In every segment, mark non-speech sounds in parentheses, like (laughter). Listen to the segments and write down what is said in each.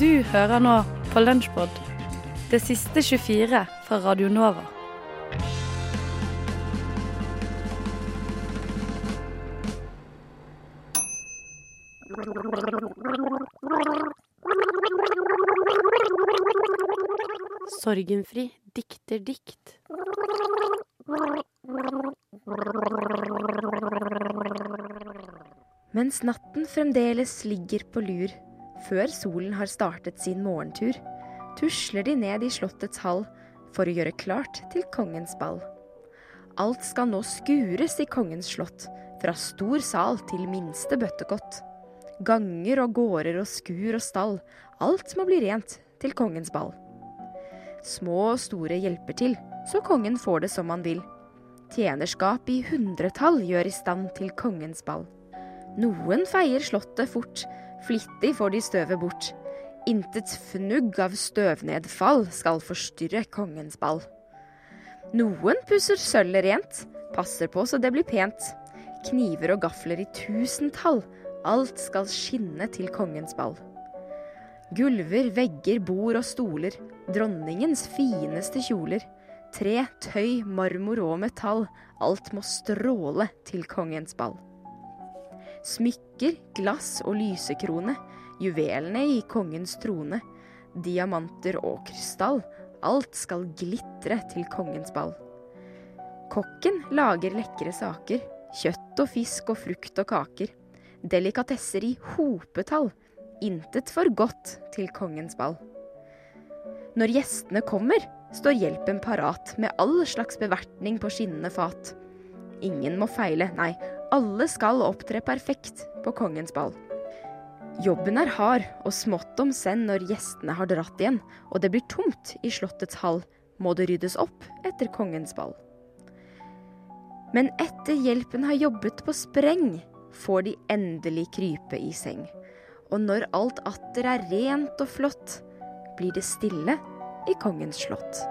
hører nå på Lunsjpod, det siste 24 fra Radio Nova. Sorgenfri dikter dikt. Mens natten fremdeles ligger på lur, før solen har startet sin morgentur, tusler de ned i slottets hall for å gjøre klart til kongens ball. Alt skal nå skures i kongens slott, fra stor sal til minste bøttekott. Ganger og gårder og skur og stall, alt må bli rent til kongens ball. Små og store hjelper til, så kongen får det som han vil. Tjenerskap i hundretall gjør i stand til kongens ball. Noen feier slottet fort, flittig får de støvet bort. Intet fnugg av støvnedfall skal forstyrre kongens ball. Noen pusser sølvet rent, passer på så det blir pent. Kniver og gafler i tusentall, alt skal skinne til kongens ball. Gulver, vegger, bord og stoler, dronningens fineste kjoler. Tre, tøy, marmor og metall, alt må stråle til kongens ball. Smykker, glass og lysekrone, juvelene i kongens trone, diamanter og krystall, alt skal glitre til kongens ball. Kokken lager lekre saker, kjøtt og fisk og frukt og kaker, delikatesser i hopetall, intet for godt til kongens ball. Når gjestene kommer, står hjelpen parat med all slags bevertning på skinnende fat. Ingen må feile, nei, alle skal opptre perfekt på kongens ball. Jobben er hard og smått om senn når gjestene har dratt igjen, og det blir tomt i slottets hall, må det ryddes opp etter kongens ball. Men etter hjelpen har jobbet på spreng, får de endelig krype i seng. Og når alt atter er rent og flott, blir det stille i kongens slott.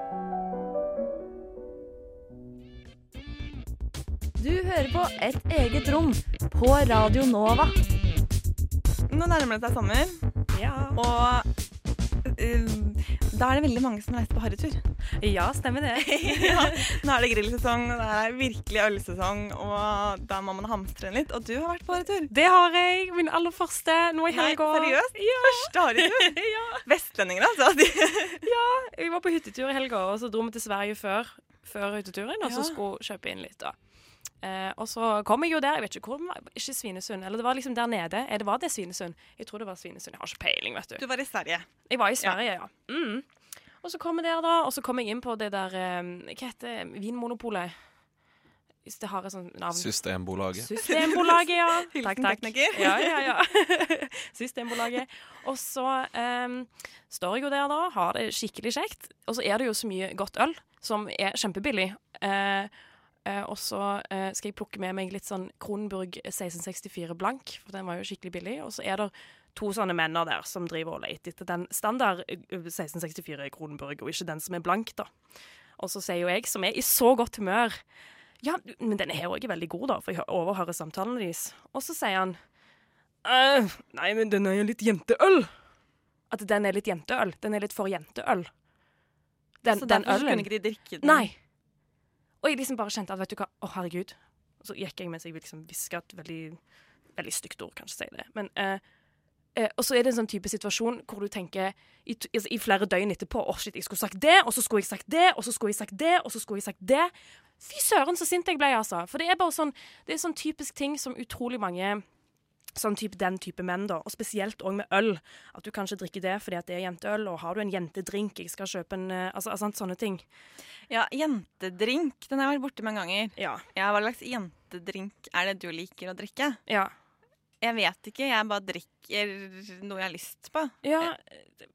Hører på Et eget rom på Radio Nova. Nå nærmer det seg sommer, Ja. og uh, da er det veldig mange som reiser på harrytur. ja, stemmer det. (laughs) ja, nå er det grillsesong, og det er virkelig ølsesong, og da må man hamstre litt. Og du har vært på harrytur. Det har jeg. Min aller første nå i helga. seriøst? Ja. Første harrytur. (laughs) ja. Vestlendinger, altså. (laughs) ja. Vi var på hyttetur i helga, og så dro vi til Sverige før, før hytteturen, og så skulle kjøpe inn litt, da. Eh, og så kom jeg jo der, jeg vet ikke hvor, den var, ikke Svinesund, eller det var liksom der nede. Eh, det var det Svinesund? Jeg tror det var Svinesund, jeg har ikke peiling, vet du. du var i Sverige. Jeg var i Sverige, ja. Mm. Og så kom jeg der, da, og så kom jeg inn på det der eh, Hva heter det? Vinmonopolet? Hvis det har et sånt navn. Systembolaget. Systembolaget, ja. (laughs) Takk, takk. Ja, ja, ja. (laughs) Systembolaget. Og så um, står jeg jo der da, har det skikkelig kjekt. Og så er det jo så mye godt øl som er kjempebillig. Eh, og så eh, skal jeg plukke med meg litt sånn Kronenburg 1664 blank, for den var jo skikkelig billig. Og så er det to sånne menner der som driver og leter etter den standard eh, 1664 Kronenburg, og ikke den som er blank, da. Og så sier jo jeg, som er i så godt humør ja, men denne her òg er veldig god, da, for jeg overhører samtalene deres. Og så sier han «Øh, Nei, men den er jo litt jenteøl. At den er litt jenteøl. Den er litt for jenteøl. Den, så den derfor så ølen. kunne ikke de drikke den. Nei. Og jeg liksom bare kjente at vet du hva, å herregud. Og så gikk jeg mens jeg liksom hviska et veldig, veldig stygt ord, kanskje si det. Men eh, eh, Og så er det en sånn type situasjon hvor du tenker i, altså, i flere døgn etterpå Å, shit, jeg skulle sagt det, og så skulle jeg sagt det, og så skulle jeg sagt det, og så skulle jeg sagt det. Fy søren, så sint jeg ble, altså. For det er bare sånn Det er sånn typisk ting som utrolig mange Sånn type, den type menn, da. Og spesielt òg med øl. At du kanskje drikker det fordi at det er jenteøl, og har du en jentedrink, jeg skal kjøpe en eh, Altså, altså sånne ting. Ja, jentedrink. Den har jeg vært borti mange ganger. Ja. Ja, Hva slags jentedrink er det du liker å drikke? Ja. Jeg vet ikke, jeg bare drikker noe jeg har lyst på. Ja,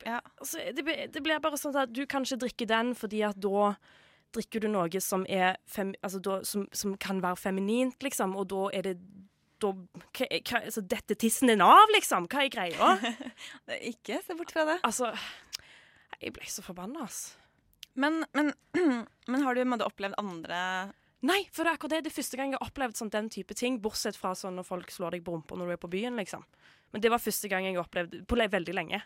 Ja. altså, det, det blir bare sånn at du kan ikke drikke den fordi at da drikker du noe som er fem, altså da, som, som kan være feminint, liksom, og da er det hva, hva, altså, Detter tissen din av, liksom? Hva er greia? (laughs) Ikke se bort fra det. altså Jeg ble så forbanna, altså. Men, men, (clears throat) men har du måtte, opplevd andre Nei, for det er akkurat det. Det er første gang jeg har opplevd sånn den type ting, bortsett fra sånn når folk slår deg på rumpa når du er på byen, liksom. Men det var første gang jeg har opplevd på veldig lenge.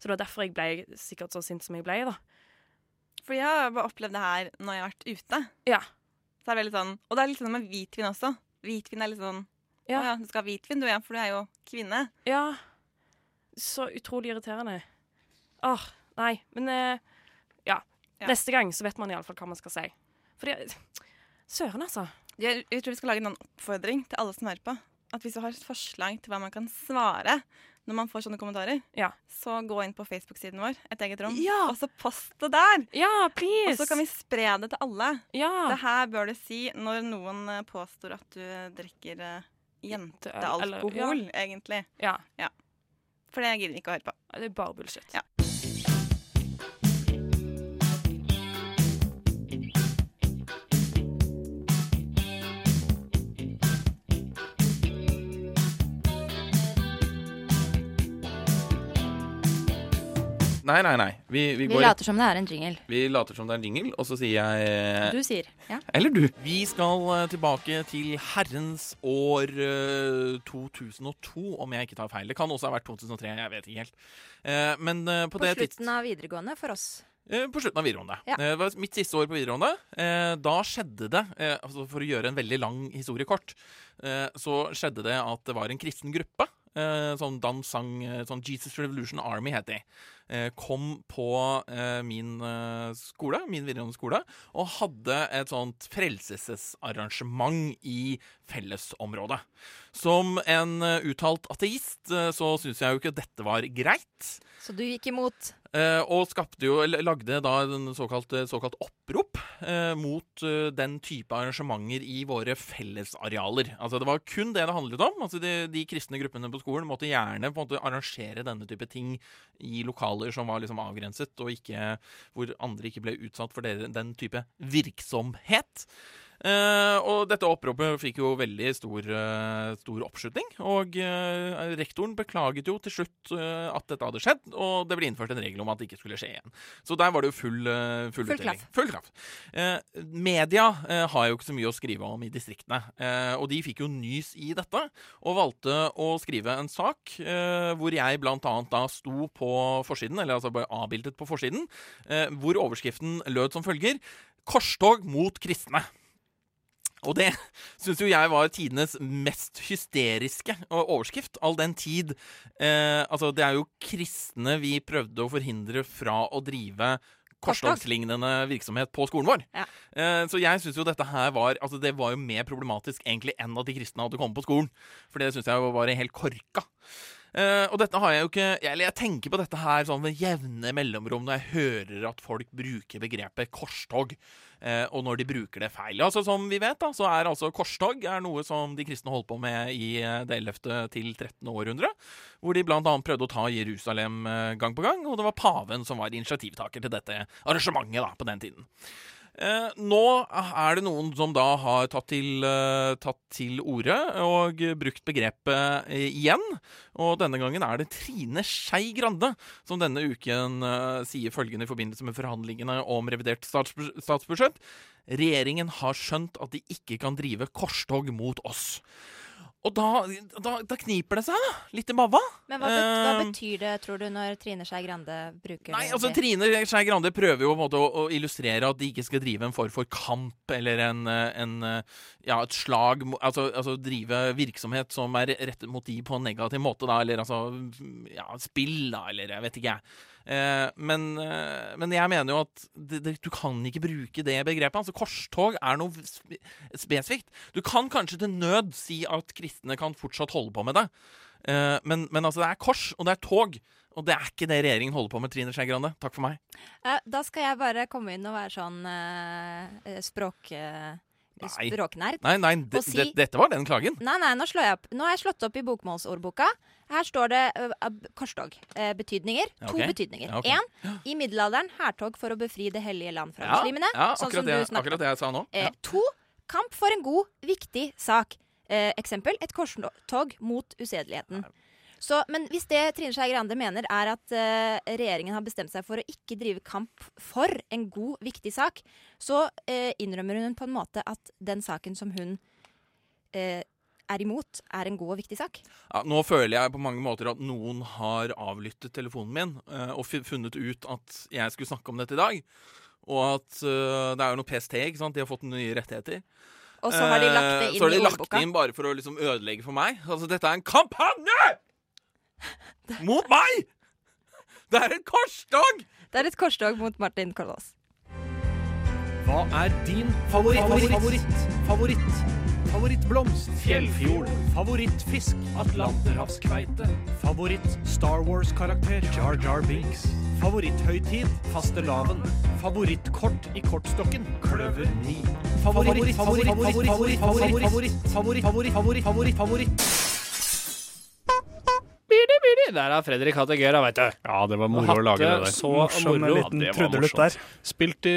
Så det var derfor jeg ble sikkert så sint som jeg ble, da. For jeg har bare opplevd det her når jeg har vært ute. Ja. Så er det veldig sånn, Og det er litt sånn med hvitvin også. Hvitvin er litt sånn Ja. ja, du skal ha hvitvin, du, ja, for du er jo kvinne. Ja. Så utrolig irriterende. Åh, nei. Men eh, ja. Ja. Neste gang så vet man iallfall hva man skal si. Fordi Søren, altså. Jeg, jeg tror vi skal lage en oppfordring til alle som hører på. At hvis du har et forslag til hva man kan svare når man får sånne kommentarer, Ja. så gå inn på Facebook-siden vår, Et eget rom, Ja. og så post det der! Ja, please! Og så kan vi spre det til alle. Ja. Det her bør du si når noen eh, påstår at du drikker uh, jentealkohol, Eller- egentlig. Ja. For det gidder vi ikke å høre på. Det er bare bullshit. Ja. Nei, nei, nei. Vi, vi, Vi går later som det er en jingle. vi later som det er en jingle, og så sier jeg eh, Du sier. Ja. Eller du. Vi skal eh, tilbake til herrens år eh, 2002, om jeg ikke tar feil. Det kan også ha vært 2003, jeg vet ikke helt. Eh, men eh, på, På det På slutten av videregående for oss. Eh, På slutten av videregående. Ja. Eh, Det var mitt siste år på videregående. Eh, Da skjedde det, eh, altså for å gjøre en veldig lang historie kort, eh, så skjedde det at det var en kristen gruppe. eh, Sånn dans, sang, eh, sånn Jesus Revolution Army het de. Eh, Kom på eh, min eh, skole, min videregående skole, og hadde et sånt frelsesarrangement i fellesområdet. Som en uttalt ateist så syns jeg jo ikke dette var greit. Så du gikk imot. Eh, og skapte jo, lagde da en såkalt, såkalt opprop eh, mot eh, den type arrangementer i våre fellesarealer. Altså Det var kun det det handlet om. Altså De, de kristne gruppene på skolen måtte gjerne på en måte arrangere denne type ting i lokaler som var liksom avgrenset, og ikke, hvor andre ikke ble utsatt for det, den type virksomhet. Eh, og dette oppropet fikk jo veldig stor, eh, stor oppslutning. Og eh, rektoren beklaget jo til slutt at dette hadde skjedd, og det ble innført en regel om at det ikke skulle skje igjen. Så der var det jo full, full, Full utdeling. Full kraft. Eh, media har jo ikke så mye å skrive om i distriktene, eh, og de fikk jo nys i dette, og valgte å skrive en sak eh, hvor jeg blant annet da sto på forsiden, eller altså bare avbildet på forsiden, eh, hvor overskriften lød som følger Korstog mot kristne. Og det (laughs) syns jo jeg var tidenes mest hysteriske overskrift, all den tid eh, Altså, det er jo kristne vi prøvde å forhindre fra å drive korslagslignende virksomhet på skolen vår. Ja. Eh, så jeg syns jo dette her var Altså, det var jo mer problematisk egentlig enn at de kristne hadde kommet på skolen. For det syns jeg var helt korka. Uh, og dette har jeg jo ikke Eller jeg tenker på dette her sånn ved jevne mellomrom når jeg hører at folk bruker begrepet korstog. Eh, og når de bruker det feil. Altså Som vi vet, da, så er altså korstog er noe som de kristne holdt på med i eh, det 11. til 13. århundre. Hvor de bl.a. prøvde å ta Jerusalem eh, gang på gang. Og det var paven som var initiativtaker til dette arrangementet da, på den tiden. Eh, nå er det noen som da har tatt til, eh, til orde og brukt begrepet eh, igjen. Og denne gangen er det Trine Skei Grande som denne uken eh, sier følgende i forbindelse med forhandlingene om revidert statsbus statsbudsjett. Regjeringen har skjønt at de ikke kan drive korstog mot oss. Og da, da, da kniper det seg, da. Litt i mava. Men hva, bet hva Eh, betyr det, tror du, når Trine Skei Grande bruker Nei, altså Trine Skei Grande prøver jo på en måte å, å illustrere at de ikke skal drive en form for kamp eller en, en ja, et slag altså, altså drive virksomhet som er rettet mot de på en negativ måte, da, eller altså ja, spill, da, eller jeg vet ikke, jeg. Eh, men, eh, men jeg mener jo at det, det, du kan ikke bruke det begrepet. Altså Korstog er noe spe spesifikt. Du kan kanskje til nød si at kristne kan fortsatt holde på med det. Eh, men, men altså, det er kors, og det er tog. Og det er ikke det regjeringen holder på med, Trine Skei Grande. Takk for meg. Da skal jeg bare komme inn og være sånn eh, språk... eh. Språknerd. Nei, nei, de, si- det- dette var den klagen. Nei, nei, nå slår jeg opp. Nå har jeg slått opp i bokmålsordboka. Her står det uh, korstog. Uh, betydninger. To okay. betydninger. Ja, okay. Én, i middelalderen hærtog for å befri det hellige land fra Ja, muslimene. ja sånn som det, du snakket akkurat det jeg sa nå. Ja. to, kamp for en god, viktig sak. Eh, eksempel et korstog mot usedeligheten. Så, men hvis det Trine Skei Grande mener er at uh, regjeringen har bestemt seg for å ikke drive kamp for en god, viktig sak, så uh, innrømmer hun på en måte at den saken som hun uh, er imot, er en god og viktig sak. Ja, nå føler jeg på mange måter at noen har avlyttet telefonen min og funnet ut at jeg skulle snakke om dette i dag. Og at det er jo noe PST, ikke sant? De har fått nye rettigheter. Og så har de lagt det inn så har de lagt det inn bare for å liksom ødelegge for meg. Altså, dette er en kampanje! Mot meg! Det er en korstog! Det er et korstog mot Martin Kolås. Hva er din favoritt? Favoritt? Favoritt? Favoritt? Favorittblomst? Fjellfjord? Favorittfisk? Atlanterhavskveite? Favoritt Star Wars-karakter? Jar Jar Binks? Favoritthøytid? Fastelavn? Favorittkort i kortstokken? Kløver 9. Favoritt, favoritt, favoritt, favoritt, favoritt, favoritt, favoritt, favoritt, favoritt, favoritt, favoritt. Der har Fredrik hatt det gøy, da, veit du. Ja, det var moro å lage det der. Så Morsom moro. liten det var trudelutt der. Spilt, i,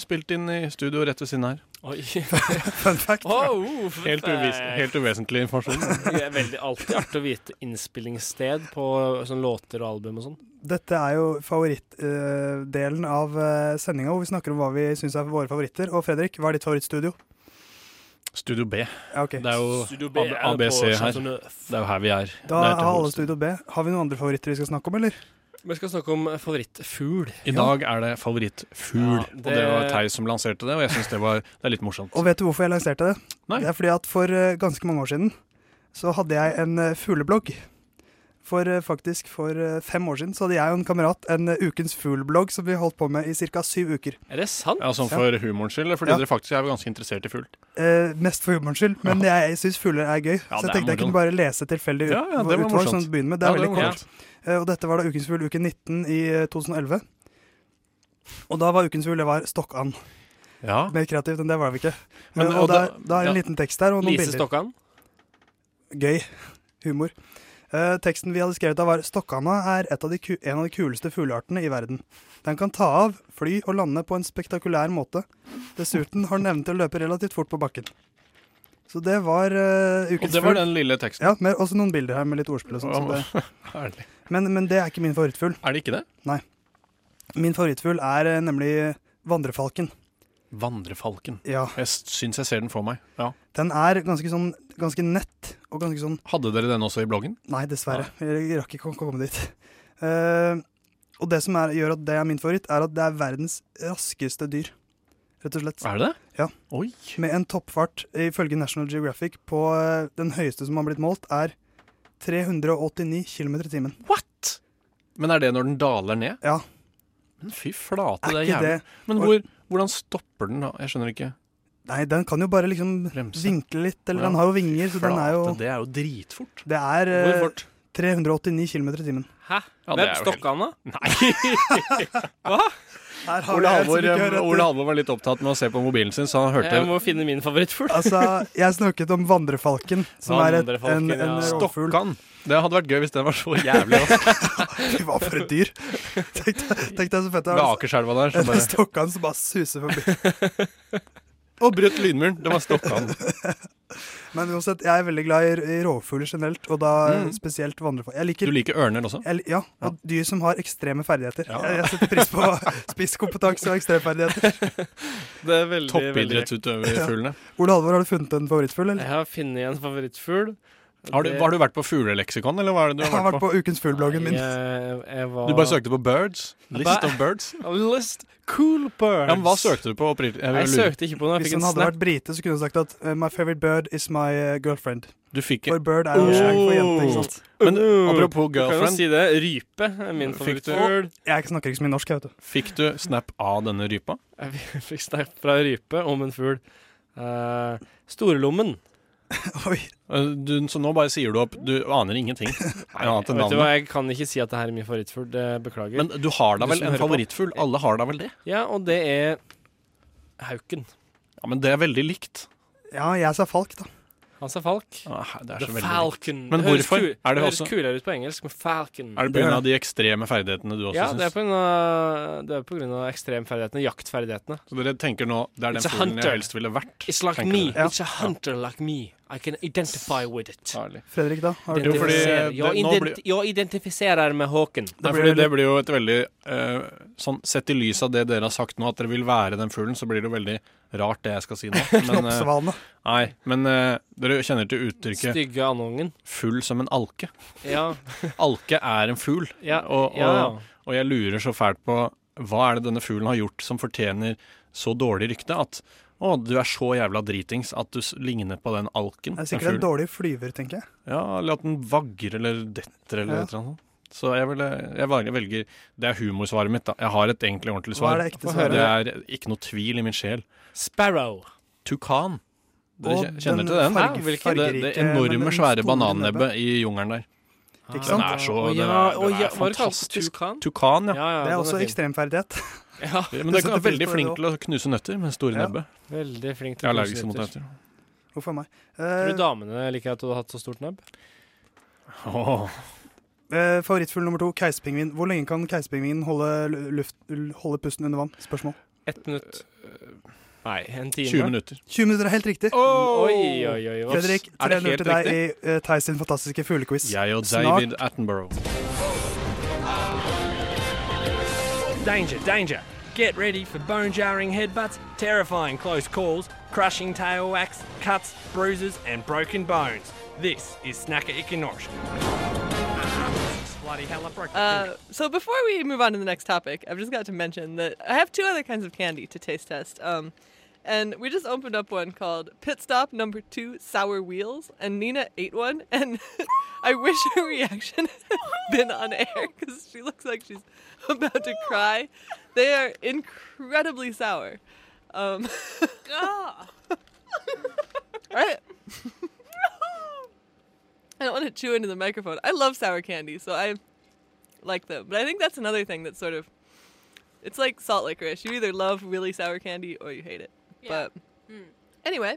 spilt inn i studio rett ved siden her. Oi. (laughs) Fun fact. Oh, Helt, uvis, helt uvesentlig informasjon. (laughs) Det er veldig alltid artig å vite innspillingssted på sånn låter og album og sånn. Dette er jo favorittdelen av uh, sendinga, hvor vi snakker om hva vi syns er våre favoritter. Og Fredrik, hva er ditt favorittstudio? Studio B. Ja, okay. Det er jo B AB- er på ABC her. Det er jo her vi er. Da er alle. Studio B. Har vi noen andre favoritter vi skal snakke om, eller? Vi skal snakke om favorittfugl. I dag er det favorittfugl. Ja, Og det var Theis som lanserte det, og jeg syns det, var- det er litt morsomt. Og vet du hvorfor jeg lanserte det? Nei. Det er fordi at for eh, ganske mange år siden så hadde jeg en uh, fugleblogg. For eh, faktisk for eh, fem år siden så hadde jeg og en kamerat en eh, Ukens fugl-blogg som vi holdt på med i ca. syv uker. Er det sant? Ja, Sånn for humorens skyld, fordi Ja. dere faktisk er ganske interessert i fugl? Eh, mest for humorens skyld, men jeg syns fugler er gøy. Ja, så jeg er tenkte jeg kunne bare lese tilfeldig Ja, ja, det var utvalg sånn å begynne med. Det er Ja, veldig kort. Eh, og dette var da Ukens fugl uke 19 i eh, 2011. Og da var Ukens fugl det var Stokkan. Ja. Mer kreativt enn det var vi ikke. Men, og og da, da- er en ja. liten tekst der og noen Lise bilder. Stokkan? Gøy. Humor. Eh, teksten vi hadde skrevet da var Stokkana er et av de en av de kuleste fugleartene i verden. Den kan ta av, fly og lande på en spektakulær måte. Dessuten har den evnen til å løpe relativt fort på bakken. Så det var uh, Og det var den lille teksten. Ja, med, også noen bilder her med litt ordspill og sånn. så det- (laughs) Men, men det er ikke min favorittfugl. Er det ikke det? Nei. Min favorittfugl er uh, nemlig vandrefalken. Vandrefalken. Ja. Jeg syns jeg ser den for meg. Ja. Den er ganske sånn ganske nett og ganske sånn Hadde dere den også i bloggen? Nei, dessverre. Jeg rakk ikke å komme dit. Uh, og det som er, gjør at det er min favoritt, er at det er verdens raskeste dyr. Rett og slett. Er det? Ja. Oi. Med en toppfart, ifølge National Geographic, på uh, den høyeste som har blitt målt, er 389 km i timen. What?! Men er det når den daler ned? Ja. Men fy flate, Er det er jævlig. det- Men hvor, hvordan stopper den da? Jeg skjønner ikke. Nei, den kan jo bare liksom Bremse. vinkle litt, eller Ja. den har jo vinger, så den er jo det er jo dritfort. Det er Hvor eh, fort? 389 km i timen. Hæ? Ja, Hvem stokka han, da? Nei! (laughs) Har Ole som Halvor, etter. Ole Halvor var litt opptatt med å se på mobilen sin, så han hørte Jeg må finne min favorittfugl. Altså, jeg snakket om vandrefalken, som er et, en, en ja. rovfugl. Stokkan. Det hadde vært gøy hvis den var så jævlig. (laughs) Fy, hva for et dyr. Tenk deg så fett det er. Akerselva der. En bare, stokkan som bare suser forbi. (laughs) og brøt lydmuren. Det var Stokkan. (laughs) Men uansett, jeg er veldig glad i, rovfugler generelt, og da Mm. spesielt vandrefugler. Liker, Du liker ørner også? jeg, ja, og dyr som har ekstreme ferdigheter. Ja. Jeg, jeg setter pris på (laughs) spisskompetanse og ekstremferdigheter. (laughs) Det er veldig, Toppidrettsutøverfuglene. Ole Halvor, har du funnet en favorittfugl, eller? Jeg har funnet en favorittfugl. Har, du- har du vært på fugleleksikon, eller hva er det du har Jeg har vært på? Ukens fugl-bloggen min. Jeg, jeg var Du bare søkte på birds? List of birds? (laughs) List cool birds. Ja, men hva søkte du på? Jeg Jeg søkte ikke på noe. Jeg Hvis en hadde snap. vært brite, så kunne hun sagt at uh, My favorite bird is my uh, girlfriend. Du fikk For bird er jo slang for jente, ikke sant? Men apropos Du kan jo girlfriend, si det. Rype er min favorittbird. du- Jeg snakker ikke så mye norsk, jeg, vet du. fikk du snap av denne rypa? Jeg (laughs) fikk snap fra rype om en fugl. Uh, Storelommen. (laughs) Oi. Eh, Du, så nå bare sier du opp Du aner ingenting. (laughs) Nei, Vet du hva. Jeg kan ikke si at det her er min favorittfugl. Det beklager. Men du har da vel en favorittfugl? Alle har da vel det? ja, og det er hauken. Ja, Men det er veldig likt. Ja, jeg sa falk, da. Han sa falk. Ah, det er The så. Falcon. Men Det høres hvorfor? ku- Er det høres også- kulere ut på engelsk med falcon. Er det pga. de ekstreme ferdighetene du også ja, det er syns? på grunn av, det er på grunn av ekstremferdighetene, jaktferdighetene. Så dere tenker nå det er den fuglen jeg helst ville vært? It's like me. It's a hunter like me. I can identify with it. Fredrik, da? Har du Jo, fordi det- Jeg, ident blir- jeg identifiserer med Håken. Nei, fordi det blir jo et veldig uh, sånn, Sett i lys av det dere har sagt nå, at dere vil være den fuglen, så blir det jo veldig rart det jeg skal si nå. (laughs) Men, uh, nei, men uh, dere kjenner til uttrykket Stygge andungen. 'full som en alke'. Ja. (laughs) Alke er en fugl, Ja, og, og, ja, ja. og jeg lurer så fælt på hva er det denne fuglen har gjort som fortjener så dårlig rykte at å, du er så jævla dritings at du ligner på den alken. Det er sikkert en en dårlig flyver, tenker jeg. Ja, eller at den vagrer eller detter eller Ja. noe. Så jeg, vil, jeg velger, Det er humorsvaret mitt, da. Jeg har et egentlig ordentlig svar. Hva er det ekte svaret? Det er ikke noe tvil i min sjel. Sparrow. Tukan. Dere Og kjenner den til den? farge- Ja, hvilken? det, det enorme, svære banannebbet i jungelen der. Ikke Den er så den er, den er den er fantastisk. tukan? Tukan, ja. Ja, ja, Det er også ekstremferdighet. Ja, Men det er veldig flink til å knuse nøtter med store Ja. nebbet. Veldig flink til å allergisk nøtter. mot nøtter. Huff meg. Tror Eh, du damene liker at du har hatt så stort nebb? Oh. eh, favorittfugl nummer to, keiserpingvin. Hvor lenge kan keiserpingvinen holde, holde pusten under vann? Spørsmål. Ett minutt. Nei, en time. 20 minutter. 20 minutter er helt riktig. Oi, oi, oi. hva- Fredrik, Er det 3-0 til deg riktig? i uh, Theis sin fantastiske fuglequiz. Jeg og Snart. Attenborough. Danger, danger. Get ready for bone jarring headbutts, terrifying close calls, crushing tail whacks, cuts, bruises, and broken bones. This is Snacker Ikenorsk. Bloody hell, I broke the Uh, so before we move on to the next topic, I've just got to mention that I have two other kinds of candy to taste test. Um, and we just opened up one called Pit Stop Number Two Sour Wheels, and Nina ate one, and (laughs) I wish her reaction had (laughs) been on air because she looks like she's about to cry. They are incredibly sour. Um, (laughs) right? I don't want to chew into the microphone. I love sour candy, so I like them. But I think that's another thing that's sort of it's like salt licorice. You either love really sour candy or you hate it. But anyway,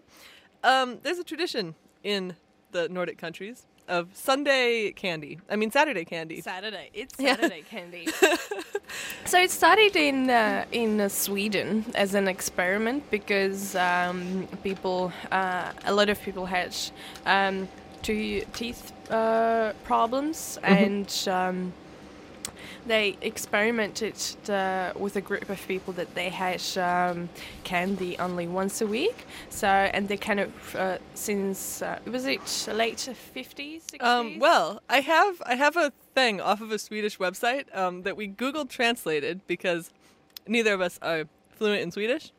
um, there's a tradition in the Nordic countries of Sunday candy. I mean Saturday candy. Saturday. It's Yeah. Saturday candy. (laughs) so it started in uh, in uh, Sweden as an experiment because um, people, uh, a lot of people had um, two teeth uh, problems, Mhm. and um, they experimented uh, with a group of people that they had um, candy only once a week. So and they kind of uh, since uh, was it late fifties. Um, well, I have I have a thing off of a Swedish website um, that we Google translated because neither of us are fluent in Swedish.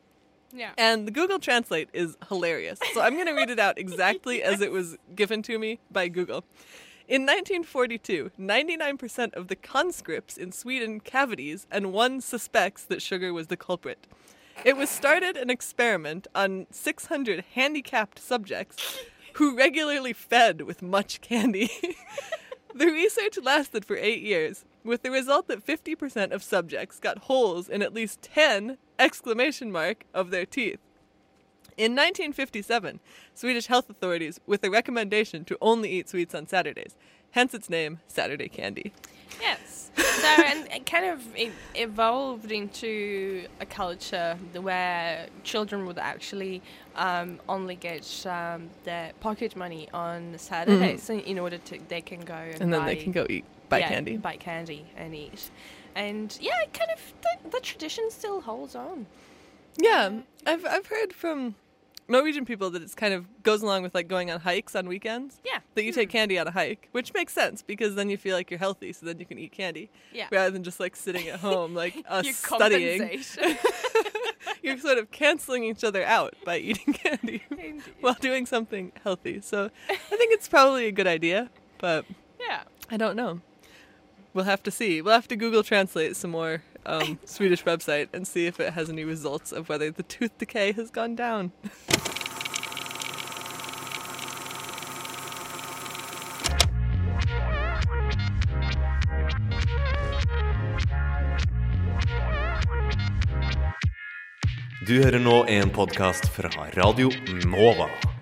Yeah. And the Google Translate is hilarious. So I'm going to read it out exactly (laughs) as it was given to me by Google. In 1942, 99% of the conscripts in Sweden cavities, and one suspects that sugar was the culprit. It was started an experiment on 600 handicapped subjects who regularly fed with much candy. (laughs) the research lasted for eight years, with the result that 50% of subjects got holes in at least 10 exclamation mark of their teeth. In 1957, Swedish health authorities with a recommendation to only eat sweets on Saturdays, hence its name, Saturday candy. Yes. So and it kind of it evolved into a culture where children would actually um, only get um, their pocket money on Saturdays in- in order to they can go and. And then they can go eat- buy yeah, candy. buy candy and eat. And yeah, it kind of the, the tradition still holds on. Yeah, I've I've heard from Norwegian people that it's kind of goes along with like going on hikes on weekends. Yeah. That you take hmm. candy on a hike, which makes sense because then you feel like you're healthy, so then you can eat candy. Yeah. Rather than just like sitting at home (laughs) like us You studying. (laughs) you're sort of canceling each other out by eating (laughs) candy while doing something healthy. So I think it's probably a good idea, but Yeah. I don't know. We'll have to see. We'll have to Google Translate some more um, (laughs) Swedish website and see if it has any results of whether the tooth decay has gone down. Du hører nå en podkast fra Radio Nova.